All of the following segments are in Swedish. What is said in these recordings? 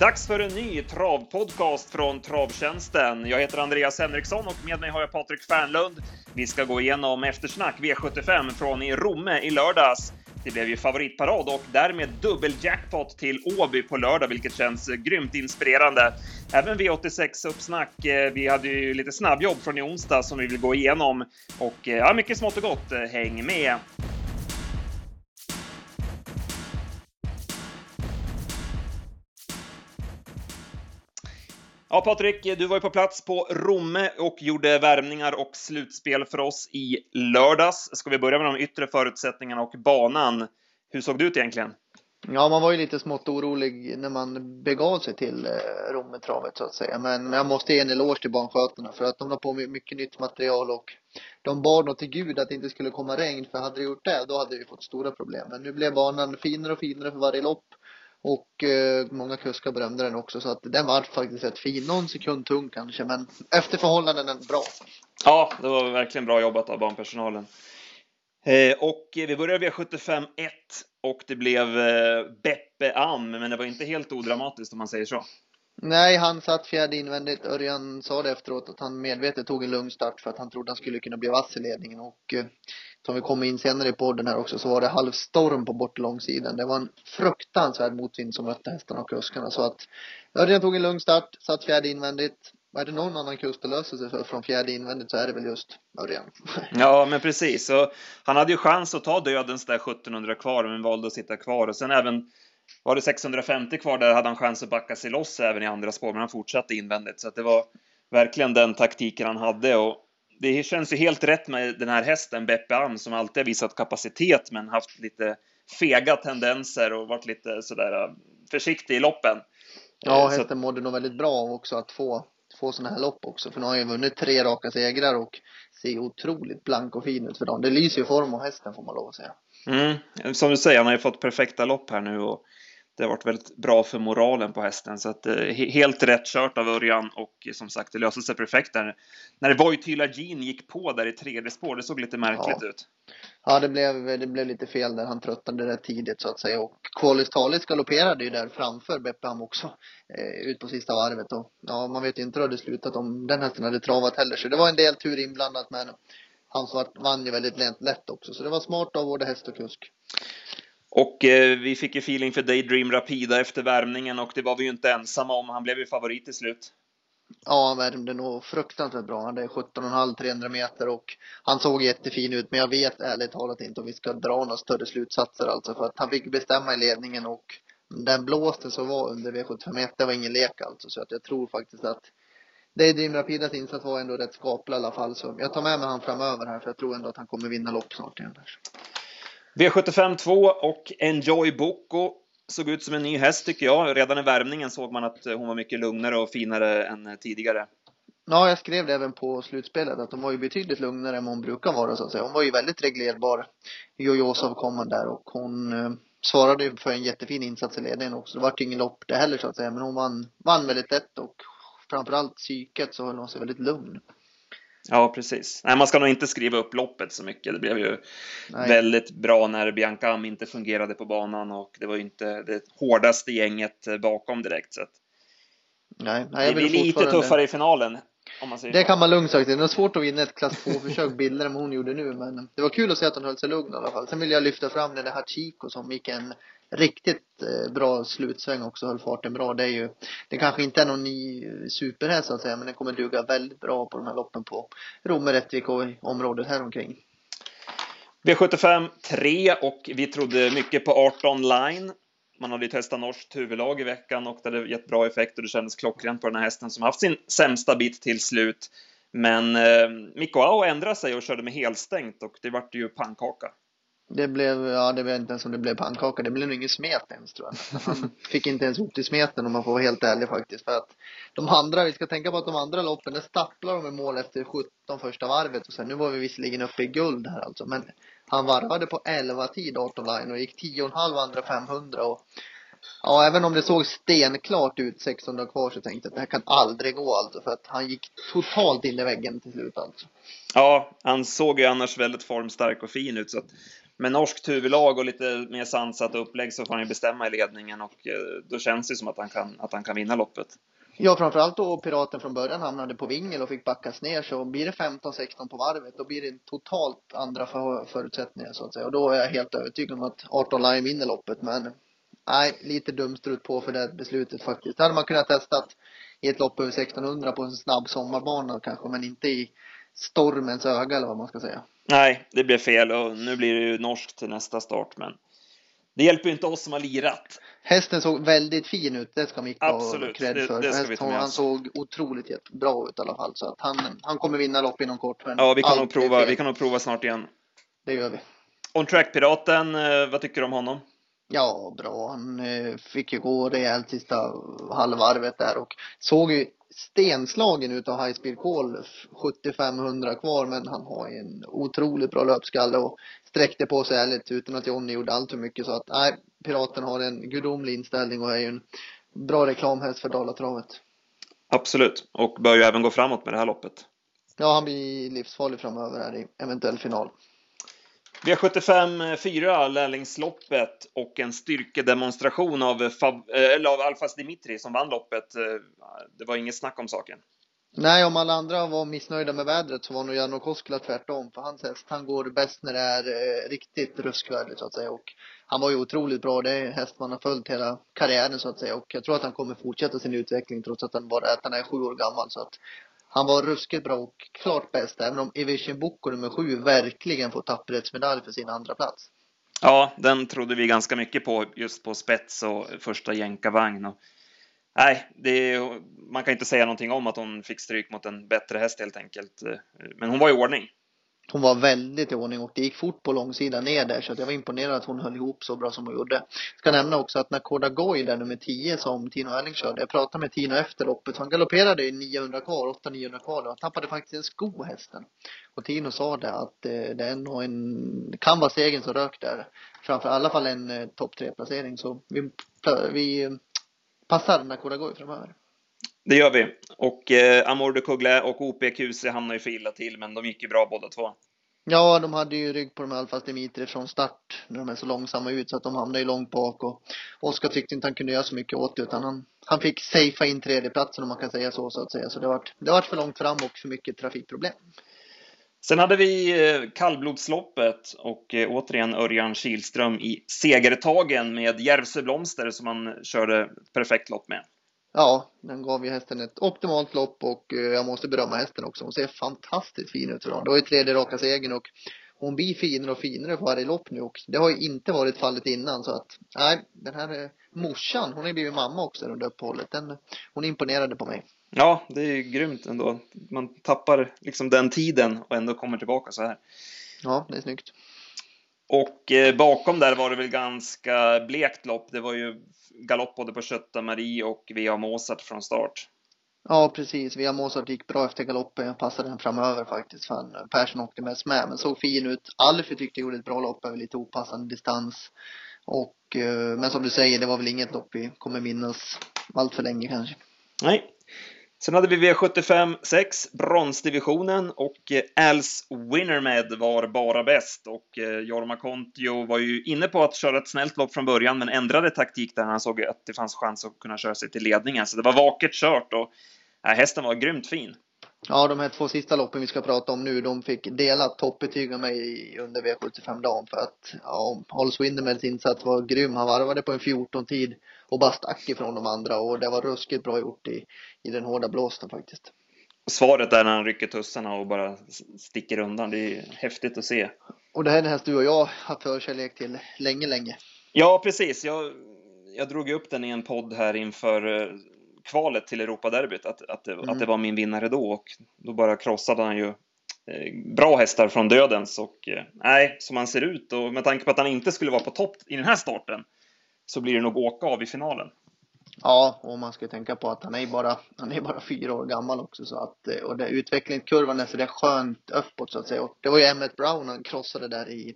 Dags för en ny travpodcast från Travtjänsten. Jag heter Andreas Henriksson och med mig har jag Patrik Fernlund. Vi ska gå igenom eftersnack V75 från i Romme i lördags. Det blev ju favoritparad och därmed dubbeljackpot till Åby på lördag, vilket känns grymt inspirerande. Även V86 uppsnack. Eh, vi hade ju lite snabbjobb från i onsdag som vi vill gå igenom och eh, ja, mycket smått och gott. Eh, häng med! Ja, Patrik, du var ju på plats på Romme och gjorde värmningar och slutspel för oss i lördags. Ska vi börja med de yttre förutsättningarna och banan? Hur såg det ut egentligen? Ja, man var ju lite smått orolig när man begav sig till eh, Rommetravet så att säga. Men jag måste ge en eloge till barnskötarna för att de la på mycket nytt material och de bad nog till gud att det inte skulle komma regn för hade det gjort det då hade vi fått stora problem. Men nu blev banan finare och finare för varje lopp och eh, många kuskar berömde den också så att den var faktiskt rätt fin. Någon sekund tung kanske men efter förhållandena bra. Ja, det var verkligen bra jobbat av banpersonalen. Eh, och vi började V75 1 och det blev eh, Beppe Am, men det var inte helt odramatiskt om man säger så. Nej, han satt fjärde invändigt. Örjan sa det efteråt att han medvetet tog en lugn start för att han trodde han skulle kunna bli vass i ledningen och eh, som vi kommer in senare i podden här också så var det halvstorm på bort långsidan. Det var en fruktansvärd motvind som mötte hästarna och kuskarna så att Örjan tog en lugn start, satt fjärde invändigt. Är det någon annan kust att lösa sig för från fjärde invändigt så är det väl just Örjan. Ja, men precis. Så han hade ju chans att ta dödens där 1700 kvar, men valde att sitta kvar. Och sen även var det 650 kvar, där hade han chans att backa sig loss även i andra spår, men han fortsatte invändigt. Så att det var verkligen den taktiken han hade. Och det känns ju helt rätt med den här hästen, Beppe Am, som alltid har visat kapacitet, men haft lite fega tendenser och varit lite sådär äh, försiktig i loppen. Ja, hästen Så... mådde nog väldigt bra också att få, få sådana här lopp också, för nu har han ju vunnit tre raka segrar och ser otroligt blank och fin ut för dem. Det lyser ju form av hästen får man lov att säga. Mm. Som du säger, han har ju fått perfekta lopp här nu och det har varit väldigt bra för moralen på hästen. Så att, eh, helt rätt kört av Örjan och som sagt, det löste sig perfekt där. När Voityla Jean gick på där i tredje spår, det såg lite märkligt ja. ut. Ja, det blev, det blev lite fel där. Han tröttnade rätt tidigt så att säga. Och Qualis Talis galopperade ju där framför Beppam också. Eh, ut på sista varvet. Och ja, man vet ju inte hur det hade slutat om den hästen hade travat heller. Så det var en del tur inblandat men han vann ju väldigt lätt också. Så det var smart av både häst och kusk. Och eh, vi fick ju feeling för Daydream Rapida efter värmningen och det var vi ju inte ensamma om. Han blev ju favorit till slut. Ja, han värmde nog fruktansvärt bra. Han hade 17,5 300 meter och han såg jättefin ut. Men jag vet ärligt talat inte om vi ska dra några större slutsatser alltså. För att han fick bestämma i ledningen och den blåsten som var under V751, det var ingen lek alltså. Så att jag tror faktiskt att Daydream Rapidas insats var ändå rätt skaplig i alla fall. Så jag tar med mig han framöver här för jag tror ändå att han kommer vinna lopp snart igen. Där. V75 2 och Enjoy Boko såg ut som en ny häst tycker jag. Redan i värmningen såg man att hon var mycket lugnare och finare än tidigare. Ja, jag skrev det även på slutspelet att hon var ju betydligt lugnare än hon brukar vara så att säga. Hon var ju väldigt reglerbar, Jojosov där och hon eh, svarade ju för en jättefin insats i ledningen också. Det vart ju ingen lopp det heller så att säga, men hon vann, vann väldigt lätt och framförallt psyket så höll hon sig väldigt lugn. Ja, precis. Nej, man ska nog inte skriva upp loppet så mycket. Det blev ju Nej. väldigt bra när Bianca Am inte fungerade på banan och det var ju inte det hårdaste gänget bakom direkt. Så Nej, Nej det blir lite tuffare i finalen. Om man säger det så. kan man lugnt sagt. Det är svårt att vinna ett klass 2-försök billigare än hon gjorde nu, men det var kul att se att hon höll sig lugn i alla fall. Sen vill jag lyfta fram den där Chico som gick en riktigt eh, bra slutsväng också, höll farten bra. Det är ju, det kanske inte är någon ny superhäst så att säga, men den kommer duga väldigt bra på de här loppen på Romme, Rättvik och området här omkring. V75 3 och vi trodde mycket på 18 line. Man hade ju testat norskt huvudlag i veckan och det hade gett bra effekt och det kändes klockrent på den här hästen som haft sin sämsta bit till slut. Men eh, Mikko Ao ändrade sig och körde med helstängt och det vart ju pannkaka. Det blev, ja det vet inte ens om det blev pannkaka. Det blev nog ingen smet ens tror jag. Han fick inte ens ihop till smeten om man får vara helt ärlig faktiskt. För att de andra, vi ska tänka på att de andra loppen, där stapplar de med mål efter 17 första varvet. Och sen, nu var vi visserligen uppe i guld här alltså. Men han varvade på 11 tid 18 line och gick 10,5 andra 500. Och, ja, även om det såg stenklart ut 600 kvar så tänkte jag att det här kan aldrig gå alltså. För att han gick totalt in i väggen till slut alltså. Ja, han såg ju annars väldigt formstark och fin ut så att med norskt huvudlag och lite mer sansat upplägg så får han ju bestämma i ledningen och eh, då känns det som att han kan, att han kan vinna loppet. Ja, framförallt då Piraten från början hamnade på vingel och fick backas ner. Så blir det 15-16 på varvet, då blir det totalt andra förutsättningar så att säga. Och då är jag helt övertygad om att 18 Line vinner loppet. Men nej, lite dumstrut på för det beslutet faktiskt. Det hade man kunnat testa i ett lopp över 1600 på en snabb sommarbana kanske, men inte i stormens öga eller vad man ska säga. Nej, det blev fel och nu blir det ju norskt till nästa start, men det hjälper ju inte oss som har lirat. Hästen såg väldigt fin ut, det ska Micke ha cred för. Det, det med han såg otroligt bra ut i alla fall. Så att han, han kommer vinna lopp inom kort. Men ja, vi kan, nog prova, vi kan nog prova snart igen. Det gör vi. On Track-piraten, eh, vad tycker du om honom? Ja, bra. Han eh, fick ju gå rejält sista halvvarvet där och såg ju stenslagen ut av High Speed Call 7500 kvar men han har en otroligt bra löpskalle och sträckte på sig ärligt utan att Johnny gjorde allt för mycket så att nej, Piraten har en gudomlig inställning och är ju en bra reklamhäst för Dalatravet. Absolut, och bör ju även gå framåt med det här loppet. Ja, han blir livsfarlig framöver här i eventuell final. V75 4, eh, lärlingsloppet och en styrkedemonstration av, eh, Fab, eh, eller av Alfas Dimitri som vann loppet. Det var inget snack om saken. Nej, om alla andra var missnöjda med vädret så var nog Jarno Koskela tvärtom. För hans häst, han går bäst när det är eh, riktigt ruskväder så att säga. Och han var ju otroligt bra. Det är en häst man har följt hela karriären så att säga. Och jag tror att han kommer fortsätta sin utveckling trots att han bara att han är sju år gammal. Så att han var ruskigt bra och klart bäst. Även om Evision Boko nummer sju verkligen får tapperhetsmedalj för sin andra plats. Ja, den trodde vi ganska mycket på just på spets och första jänkarvagn. Och nej, det, man kan inte säga någonting om att hon fick stryk mot en bättre häst helt enkelt. Men hon var i ordning. Hon var väldigt i ordning och det gick fort på långsidan ner där så att jag var imponerad att hon höll ihop så bra som hon gjorde. Ska nämna också att när Koda Goy där nummer 10 som Tino Erling körde, jag pratade med Tino efter loppet, han galopperade i 900 kvar, 800-900 kvar och tappade faktiskt en sko hästen. Och Tino sa det att eh, det är nog en, kan vara segern som rök där. Framför i alla fall en eh, topp 3 placering så vi, vi eh, passar Nakoda Goy framöver. Det gör vi. Och eh, Amor de Couglet och OPQC hamnar ju för illa till, men de gick ju bra båda två. Ja, de hade ju rygg på de Alfas Dimitri från start när de är så långsamma ut så att de hamnade ju långt bak och Oskar tyckte inte han kunde göra så mycket åt det utan han, han fick safea in tredjeplatsen om man kan säga så så att säga. Så det vart, det vart för långt fram och för mycket trafikproblem. Sen hade vi eh, kallblodsloppet och eh, återigen Örjan Kihlström i segertagen med Järvsö Blomster som han körde perfekt lopp med. Ja, den gav ju hästen ett optimalt lopp och eh, jag måste berömma hästen också. Hon ser fantastiskt fin ut. Det var ju tredje raka segern och hon blir finare och finare för varje lopp nu och det har ju inte varit fallet innan så att nej, den här morsan, hon har blivit mamma också under uppehållet. Den, hon imponerade på mig. Ja, det är ju grymt ändå. Man tappar liksom den tiden och ändå kommer tillbaka så här. Ja, det är snyggt. Och eh, bakom där var det väl ganska blekt lopp. Det var ju galopp både på Kötta Marie och Via Mozart från start. Ja, precis. Via Mozart gick bra efter galoppen. Jag passade den framöver faktiskt. Fan, Persson åkte mest med, men såg fin ut. Alfie tyckte jag gjorde ett bra lopp över lite opassande distans. Och, eh, men som du säger, det var väl inget lopp vi kommer minnas allt för länge kanske. Nej, Sen hade vi V75 6, bronsdivisionen och eh, Als Winnermed var bara bäst och eh, Jorma Kontio var ju inne på att köra ett snällt lopp från början men ändrade taktik där han såg att det fanns chans att kunna köra sig till ledningen. Så det var vaket kört och äh, hästen var grymt fin. Ja, de här två sista loppen vi ska prata om nu, de fick dela toppbetyg av mig under V75-dagen för att ja, Hollis Windermeds insats var grym. Han varvade på en 14-tid och bara stack ifrån de andra och det var ruskigt bra gjort i, i den hårda blåsten faktiskt. Svaret är när han rycker tussarna och bara sticker undan. Det är häftigt att se. Och det här är en häst du och jag har förkärlek till länge, länge. Ja, precis. Jag, jag drog upp den i en podd här inför eh, kvalet till Europaderbyt, att, att, mm. att det var min vinnare då och då bara krossade han ju eh, bra hästar från dödens och eh, nej, som han ser ut och med tanke på att han inte skulle vara på topp i den här starten så blir det nog åka av i finalen. Ja, och man ska tänka på att han är bara, han är bara fyra år gammal också så att, eh, och det, utvecklingskurvan är så det är skönt uppåt så att säga. Och det var ju Emmet Brown han krossade där i,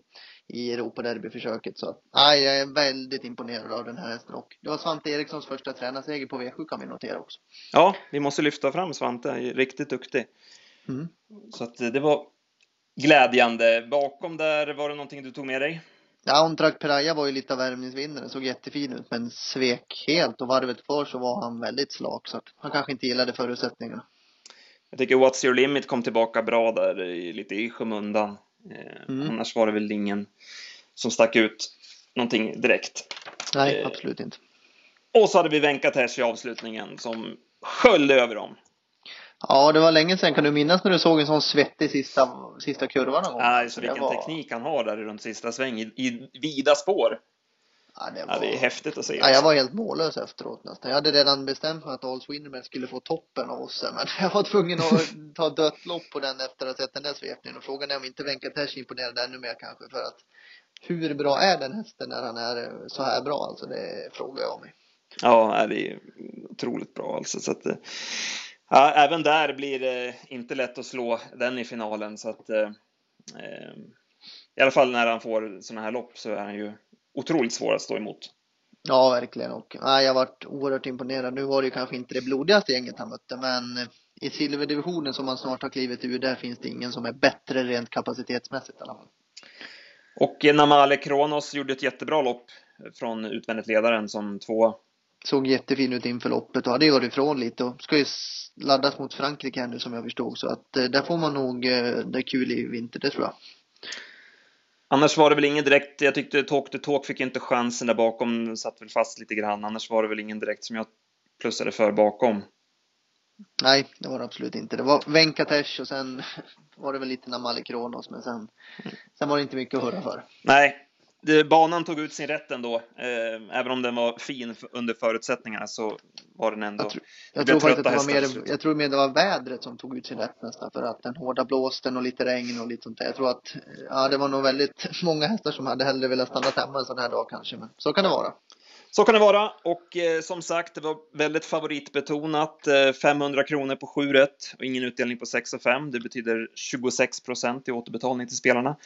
i Europaderbyförsöket så nej, jag är väldigt imponerad av den här hästen och det var Svante Erikssons första tränarseger på V7 kan vi notera också. Ja, vi måste lyfta fram Svante, riktigt duktig. Mm. Så att det var glädjande. Bakom där, var det någonting du tog med dig? Ja, hon drack Peraya var ju lite av värmningsvinnaren, såg jättefin ut men svek helt och varvet kvar så var han väldigt slak så att han kanske inte gillade förutsättningarna. Jag tycker What's Your Limit kom tillbaka bra där, lite i skymundan. Eh, mm. Annars var det väl ingen som stack ut någonting direkt. Nej, eh, absolut inte. Och så hade vi Venkatesh i avslutningen som sköljde över dem. Ja, det var länge sedan. Kan du minnas när du såg en sån svettig sista, sista kurva någon gång? Nej, så vilken var... teknik han har där runt sista sväng i, i vida spår. Ja, det, var... ja, det är häftigt att se. Ja, jag var helt mållös efteråt nästan. Jag hade redan bestämt mig att Alls Winnerman skulle få toppen av oss. Men jag var tvungen att ta dött lopp på den efter att ha sett den där svepningen. Och frågan är om inte Venkatesh imponerade ännu mer kanske. För att hur bra är den hästen när han är så här bra? Alltså det frågar jag mig. Ja, det är otroligt bra alltså. Så att, ja, även där blir det inte lätt att slå den i finalen. Så att, eh, I alla fall när han får sådana här lopp så är han ju otroligt svår att stå emot. Ja, verkligen. Och, nej, jag varit oerhört imponerad. Nu var det ju kanske inte det blodigaste gänget han mötte, men i silverdivisionen som han snart har klivit ur, där finns det ingen som är bättre rent kapacitetsmässigt i alla fall. Och Namale Kronos gjorde ett jättebra lopp från utvändigt ledaren som två. Såg jättefin ut inför loppet och hade varit ifrån lite och ska ju laddas mot Frankrike här nu som jag förstod så att eh, där får man nog eh, det kul i vinter, det tror jag. Annars var det väl ingen direkt, jag tyckte Talk to Talk fick inte chansen där bakom, satt väl fast lite grann. Annars var det väl ingen direkt som jag plussade för bakom. Nej, det var det absolut inte. Det var Venkatesh och sen var det väl lite Namali Kronos, men sen, sen var det inte mycket att höra för. Nej, banan tog ut sin rätt ändå. Eh, även om den var fin under förutsättningarna så var den ändå... Jag, tro, jag tror faktiskt att det var mer, jag tror mer det var vädret som tog ut sin rätt nästan för att den hårda blåsten och lite regn och lite sånt där. Jag tror att, ja det var nog väldigt många hästar som hade hellre velat stanna hemma en sån här dag kanske, men så kan det vara. Så kan det vara och eh, som sagt, det var väldigt favoritbetonat. Eh, 500 kronor på 7 rätt och ingen utdelning på 6 och 5. Det betyder 26 procent i återbetalning till spelarna.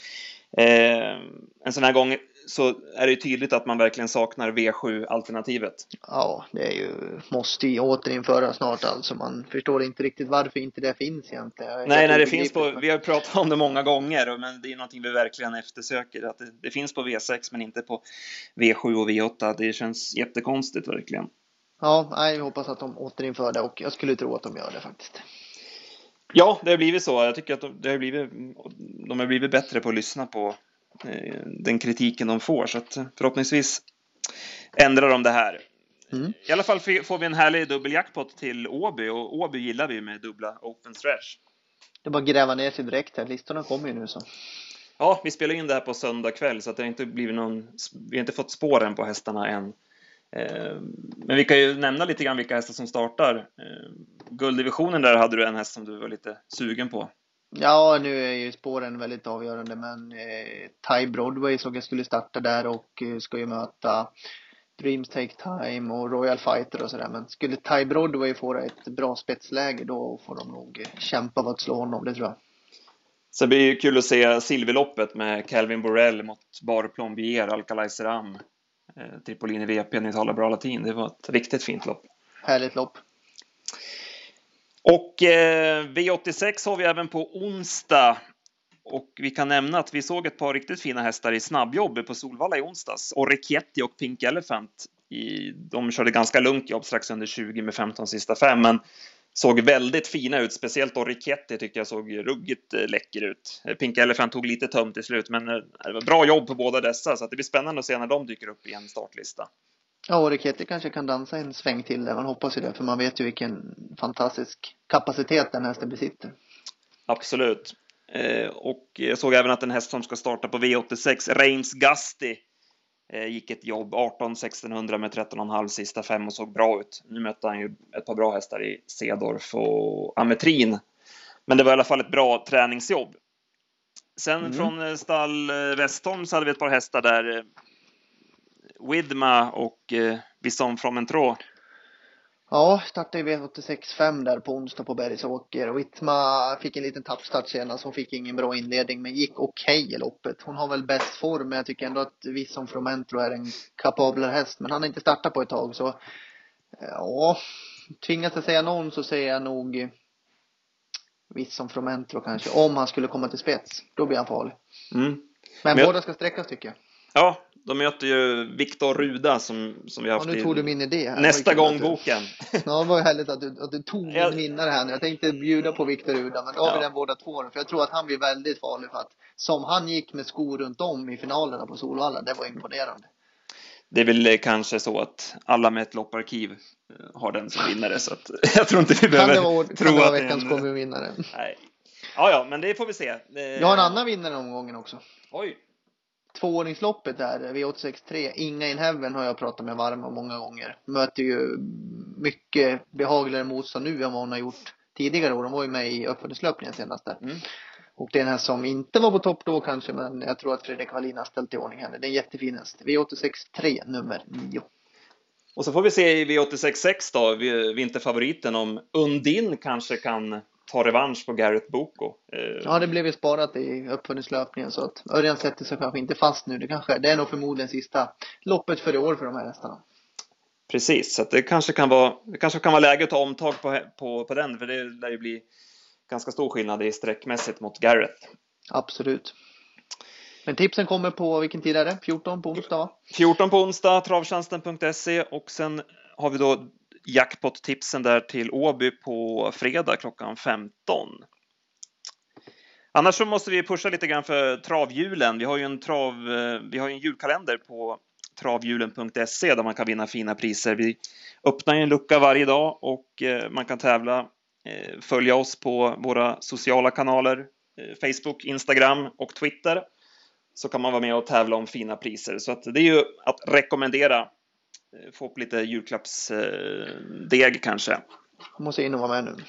Eh, en sån här gång så är det tydligt att man verkligen saknar V7-alternativet. Ja, det är ju, måste ju återinföras snart alltså. Man förstår inte riktigt varför inte det finns egentligen. Nej, nej, det finns på, vi har pratat om det många gånger, men det är någonting vi verkligen eftersöker. Att det, det finns på V6, men inte på V7 och V8. Det känns jättekonstigt verkligen. Ja, vi hoppas att de återinför det och jag skulle tro att de gör det faktiskt. Ja, det har blivit så. Jag tycker att de, har blivit, de har blivit bättre på att lyssna på den kritiken de får. Så att förhoppningsvis ändrar de det här. Mm. I alla fall får vi en härlig dubbeljackpot till Åby och Åby gillar vi med dubbla open stretch. Det är bara att gräva ner sig direkt här. Listorna kommer ju nu så. Ja, vi spelar in det här på söndag kväll så att det har inte blivit någon. Vi har inte fått spåren på hästarna än. Eh, men vi kan ju nämna lite grann vilka hästar som startar. Eh, gulddivisionen där hade du en häst som du var lite sugen på. Ja, nu är ju spåren väldigt avgörande, men eh, Ty Broadway såg jag skulle starta där och eh, ska ju möta Dreams Take Time och Royal Fighter och sådär. Men skulle Ty Broadway få ett bra spetsläge då får de nog kämpa för att slå honom, det tror jag. Så det blir kul att se silverloppet med Calvin Borrell mot Bar Plombier, Alcalay Seram. Eh, Tripolini VP, ni talar bra latin. Det var ett riktigt fint lopp. Härligt lopp. Och eh, V86 har vi även på onsdag. Och vi kan nämna att vi såg ett par riktigt fina hästar i snabbjobb på Solvalla i onsdags. Orecchietti och Pink Elephant. I, de körde ganska lugnt jobb, strax under 20 med 15 sista fem, men såg väldigt fina ut. Speciellt Orecchietti tyckte jag såg ruggigt eh, läcker ut. Eh, Pink Elephant tog lite tömt till slut, men eh, det var bra jobb på båda dessa, så det blir spännande att se när de dyker upp i en startlista. Ja, och Riketti kanske kan dansa en sväng till där. Man hoppas ju det, för man vet ju vilken fantastisk kapacitet den hästen besitter. Absolut. Eh, och jag såg även att en häst som ska starta på V86, Reigns Gasti, eh, gick ett jobb 18 1600 med 13,5 sista fem och såg bra ut. Nu mötte han ju ett par bra hästar i Cedorf och Ametrin. Men det var i alla fall ett bra träningsjobb. Sen mm. från eh, stall Westholm så hade vi ett par hästar där. Widma och eh, Bison Fromentro. Ja, startade v 86.5 där på onsdag på Bergsåker. Och fick en liten tappstart senast. Hon fick ingen bra inledning, men gick okej okay i loppet. Hon har väl bäst form, men jag tycker ändå att Visson Fromentro är en kapablare häst. Men han har inte startat på ett tag, så ja, tvingas jag säga någon så säger jag nog Visson Fromentro kanske. Om han skulle komma till spets, då blir han farlig. Mm. Men, men båda ska sträckas tycker jag. Ja, de möter ju Viktor Ruda som, som vi har Ja, haft nu i tog du min idé här. nästa gång boken. Ja, det var härligt att du, att du tog min vinnare här nu. Jag tänkte bjuda på Viktor Uda, men då har Ja. vi den båda två. För jag tror att han blir väldigt farlig för att som han gick med skor runt om i finalerna på Solvalla, det var imponerande. Det är väl eh, kanske så att alla med ett lopparkiv eh, har den som vinnare, så att jag tror inte vi Kan behöver det vara, kan tro det vara att veckans en... kommunvinnare? Nej. Ja, ja, men det får vi se. Jag har en annan vinnare omgången också. Oj, Tvåordningsloppet där, V863, Inga in Heaven har jag pratat med varm om många gånger. Möter ju mycket behagligare motstånd nu än vad hon har gjort tidigare år. Hon var ju med i uppföljningslöpningen senast där. Mm. Och det är den här som inte var på topp då kanske, men jag tror att Fredrik Wallin har ställt i ordning henne. Det är en jättefin häst. V863 nummer 9. Och så får vi se i V866 då, vi- vinterfavoriten, om Undin kanske kan ta revansch på Garrett Boko. Eh, Ja, det blev ju sparat i uppföljningslöpningen så att Örjan sätter sig kanske inte fast nu. Det kanske, det är nog förmodligen sista loppet för i år för de här hästarna. Precis, så att det kanske kan vara, det kanske kan vara läge att ta omtag på, på, på den, för det lär ju bli ganska stor skillnad i sträckmässigt mot Garrett. Absolut. Men tipsen kommer på, vilken tid är det? 14 på onsdag va? 14 på onsdag, travtjänsten.se och sen har vi då jackpot-tipsen där till Åby på fredag klockan 15. Annars så måste vi pusha lite grann för travhjulen. Vi har ju en trav, eh, vi har en julkalender på travhjulen.se där man kan vinna fina priser. Vi öppnar ju en lucka varje dag och eh, man kan tävla, eh, följa oss på våra sociala kanaler, Facebook, Instagram och Twitter så kan man vara med och tävla om fina priser. Så att det är ju att rekommendera. Eh, Få upp lite julklappsdeg kanske. Jag måste in och vara med nu.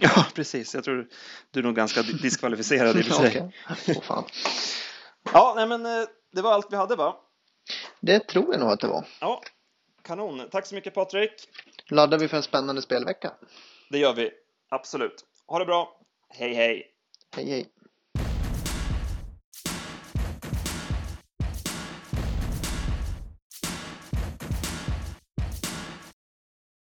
Ja, precis. Jag tror du är nog ganska diskvalificerad i och för sig. Åh, fan. Ja, nej men eh, det var allt vi hade va? Det tror jag nog att det var. Ja, kanon. Tack så mycket Patrik. Laddar vi för en spännande spelvecka. Det gör vi. Absolut. Ha det bra. Hej, hej. Hej hej.